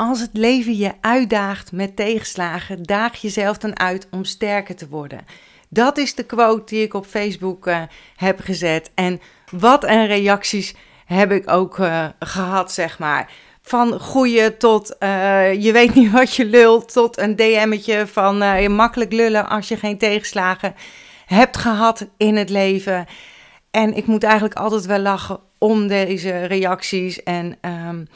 Als het leven je uitdaagt met tegenslagen, daag jezelf dan uit om sterker te worden. Dat is de quote die ik op Facebook uh, heb gezet. En wat een reacties heb ik ook uh, gehad, zeg maar. Van goeie tot uh, je weet niet wat je lult, tot een DM'tje van je makkelijk lullen als je geen tegenslagen hebt gehad in het leven. En ik moet eigenlijk altijd wel lachen om deze reacties. En um,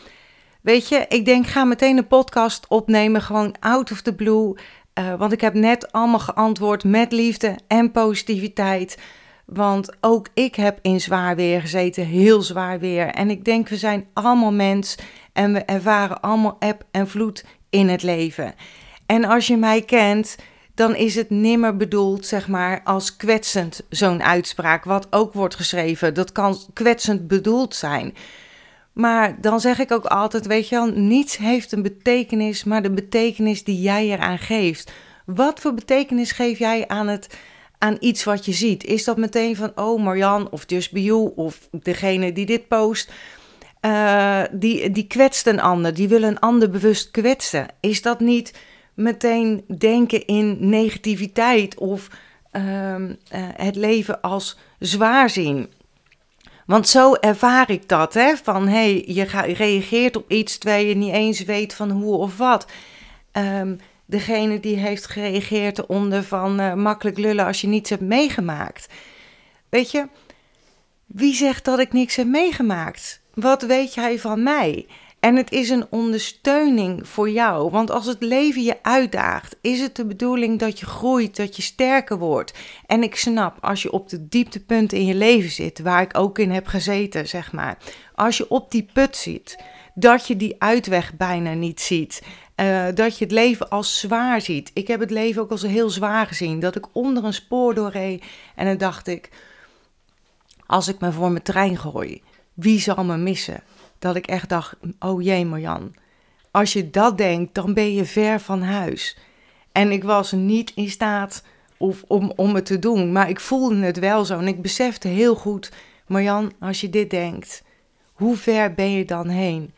weet je, ik denk ga meteen een podcast opnemen, gewoon out of the blue. Uh, want ik heb net allemaal geantwoord met liefde en positiviteit. Want ook ik heb in zwaar weer gezeten, heel zwaar weer. En ik denk, we zijn allemaal mens en we ervaren allemaal eb en vloed in het leven. En als je mij kent, dan is het nimmer bedoeld, zeg maar, als kwetsend, zo'n uitspraak, wat ook wordt geschreven. Dat kan kwetsend bedoeld zijn. Maar dan zeg ik ook altijd, weet je wel, niets heeft een betekenis, maar de betekenis die jij eraan geeft. Wat voor betekenis geef jij aan, het, aan iets wat je ziet? Is dat meteen van, oh Marjan of Just Be of degene die dit post, uh, die, die kwetst een ander, die wil een ander bewust kwetsen? Is dat niet meteen denken in negativiteit of uh, uh, het leven als zwaar zien? Want zo ervaar ik dat, hè? Van hé, hey, je reageert op iets terwijl je niet eens weet van hoe of wat. Um, degene die heeft gereageerd eronder van uh, makkelijk lullen als je niets hebt meegemaakt. Weet je, wie zegt dat ik niks heb meegemaakt? Wat weet jij van mij? En het is een ondersteuning voor jou. Want als het leven je uitdaagt, is het de bedoeling dat je groeit, dat je sterker wordt. En ik snap, als je op de dieptepunten in je leven zit, waar ik ook in heb gezeten, zeg maar. Als je op die put zit, dat je die uitweg bijna niet ziet. Uh, dat je het leven als zwaar ziet. Ik heb het leven ook als heel zwaar gezien. Dat ik onder een spoor doorreed en dan dacht ik, als ik me voor mijn trein gooi, wie zal me missen? Dat ik echt dacht: oh jee, Marjan. Als je dat denkt, dan ben je ver van huis. En ik was niet in staat of, om, om het te doen, maar ik voelde het wel zo. En ik besefte heel goed: Marjan, als je dit denkt, hoe ver ben je dan heen?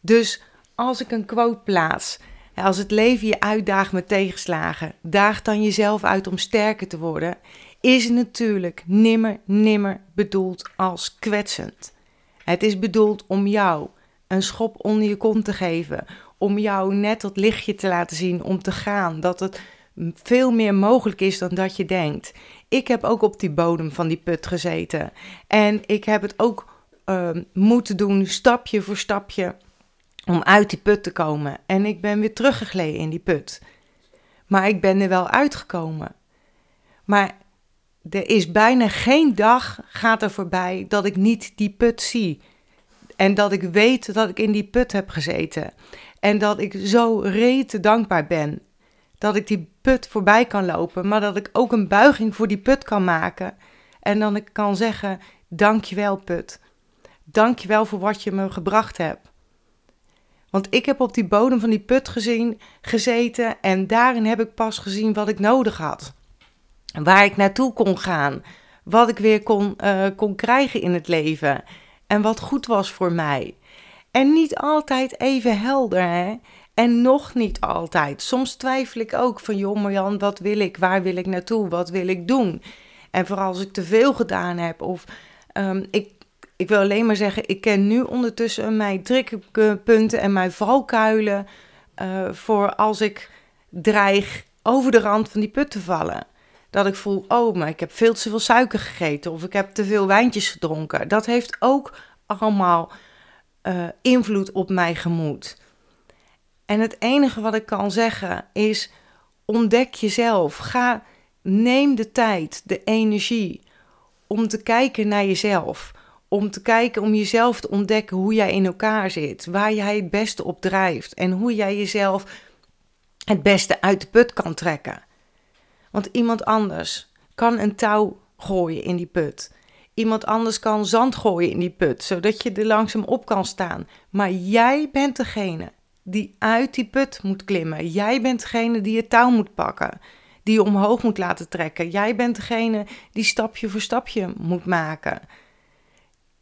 Dus als ik een quote plaats. Als het leven je uitdaagt met tegenslagen, daag dan jezelf uit om sterker te worden, is het natuurlijk nimmer, nimmer bedoeld als kwetsend. Het is bedoeld om jou een schop onder je kont te geven, om jou net dat lichtje te laten zien om te gaan, dat het veel meer mogelijk is dan dat je denkt. Ik heb ook op die bodem van die put gezeten en ik heb het ook uh, moeten doen, stapje voor stapje, om uit die put te komen. En ik ben weer teruggegleden in die put. Maar ik ben er wel uitgekomen. Maar er is bijna geen dag gaat er voorbij dat ik niet die put zie. En dat ik weet dat ik in die put heb gezeten. En dat ik zo rete dankbaar ben. Dat ik die put voorbij kan lopen, maar dat ik ook een buiging voor die put kan maken. En dan ik kan zeggen: Dankjewel, put. Dankjewel voor wat je me gebracht hebt. Want ik heb op die bodem van die put gezien, gezeten en daarin heb ik pas gezien wat ik nodig had waar ik naartoe kon gaan, wat ik weer kon, uh, kon krijgen in het leven en wat goed was voor mij. En niet altijd even helder, hè? En nog niet altijd. Soms twijfel ik ook van, joh Marjan, wat wil ik? Waar wil ik naartoe? Wat wil ik doen? En vooral als ik te veel gedaan heb of um, ik, ik wil alleen maar zeggen, ik ken nu ondertussen mijn drukpunten en mijn valkuilen uh, voor als ik dreig over de rand van die put te vallen. Dat ik voel, oh, maar ik heb veel te veel suiker gegeten of ik heb te veel wijntjes gedronken. Dat heeft ook allemaal uh, invloed op mijn gemoed. En het enige wat ik kan zeggen is: ontdek jezelf. Ga, neem de tijd, de energie om te kijken naar jezelf. Om te kijken, om jezelf te ontdekken hoe jij in elkaar zit, waar jij het beste op drijft en hoe jij jezelf het beste uit de put kan trekken. Want iemand anders kan een touw gooien in die put. Iemand anders kan zand gooien in die put, zodat je er langzaam op kan staan. Maar jij bent degene die uit die put moet klimmen. Jij bent degene die het touw moet pakken, die je omhoog moet laten trekken. Jij bent degene die stapje voor stapje moet maken.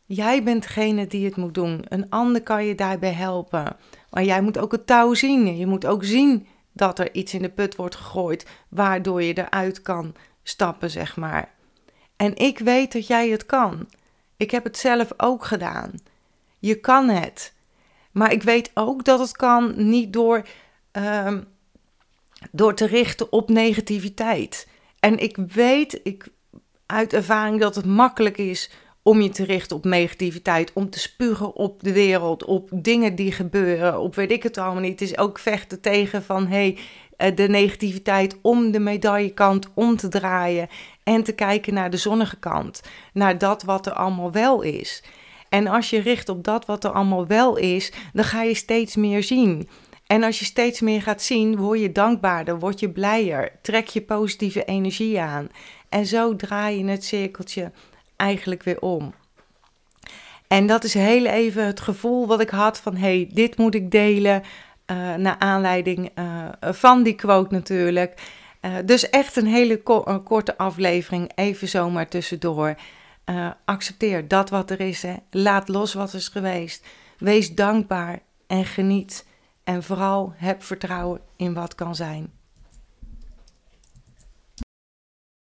Jij bent degene die het moet doen. Een ander kan je daarbij helpen. Maar jij moet ook het touw zien. Je moet ook zien dat er iets in de put wordt gegooid, waardoor je eruit kan stappen, zeg maar. En ik weet dat jij het kan. Ik heb het zelf ook gedaan. Je kan het. Maar ik weet ook dat het kan niet door, ehm, door te richten op negativiteit. En ik weet ik, uit ervaring dat het makkelijk is om je te richten op negativiteit, om te spugen op de wereld, op dingen die gebeuren, op weet ik het allemaal niet. Het is ook vechten tegen van hey, eh, de negativiteit om de medaillekant om te draaien en te kijken naar de zonnige kant, naar dat wat er allemaal wel is. En als je richt op dat wat er allemaal wel is, dan ga je steeds meer zien. En als je steeds meer gaat zien, word je dankbaarder, word je blijer, trek je positieve energie aan. En zo draai je het cirkeltje eigenlijk weer om. En dat is heel even het gevoel wat ik had van hey, dit moet ik delen. Uh, naar aanleiding uh, van die quote natuurlijk. Uh, dus echt een hele ko korte aflevering, even zomaar tussendoor. accepteer dat wat er is. Hè. Laat los wat is geweest. Wees dankbaar en geniet. En vooral heb vertrouwen in wat kan zijn.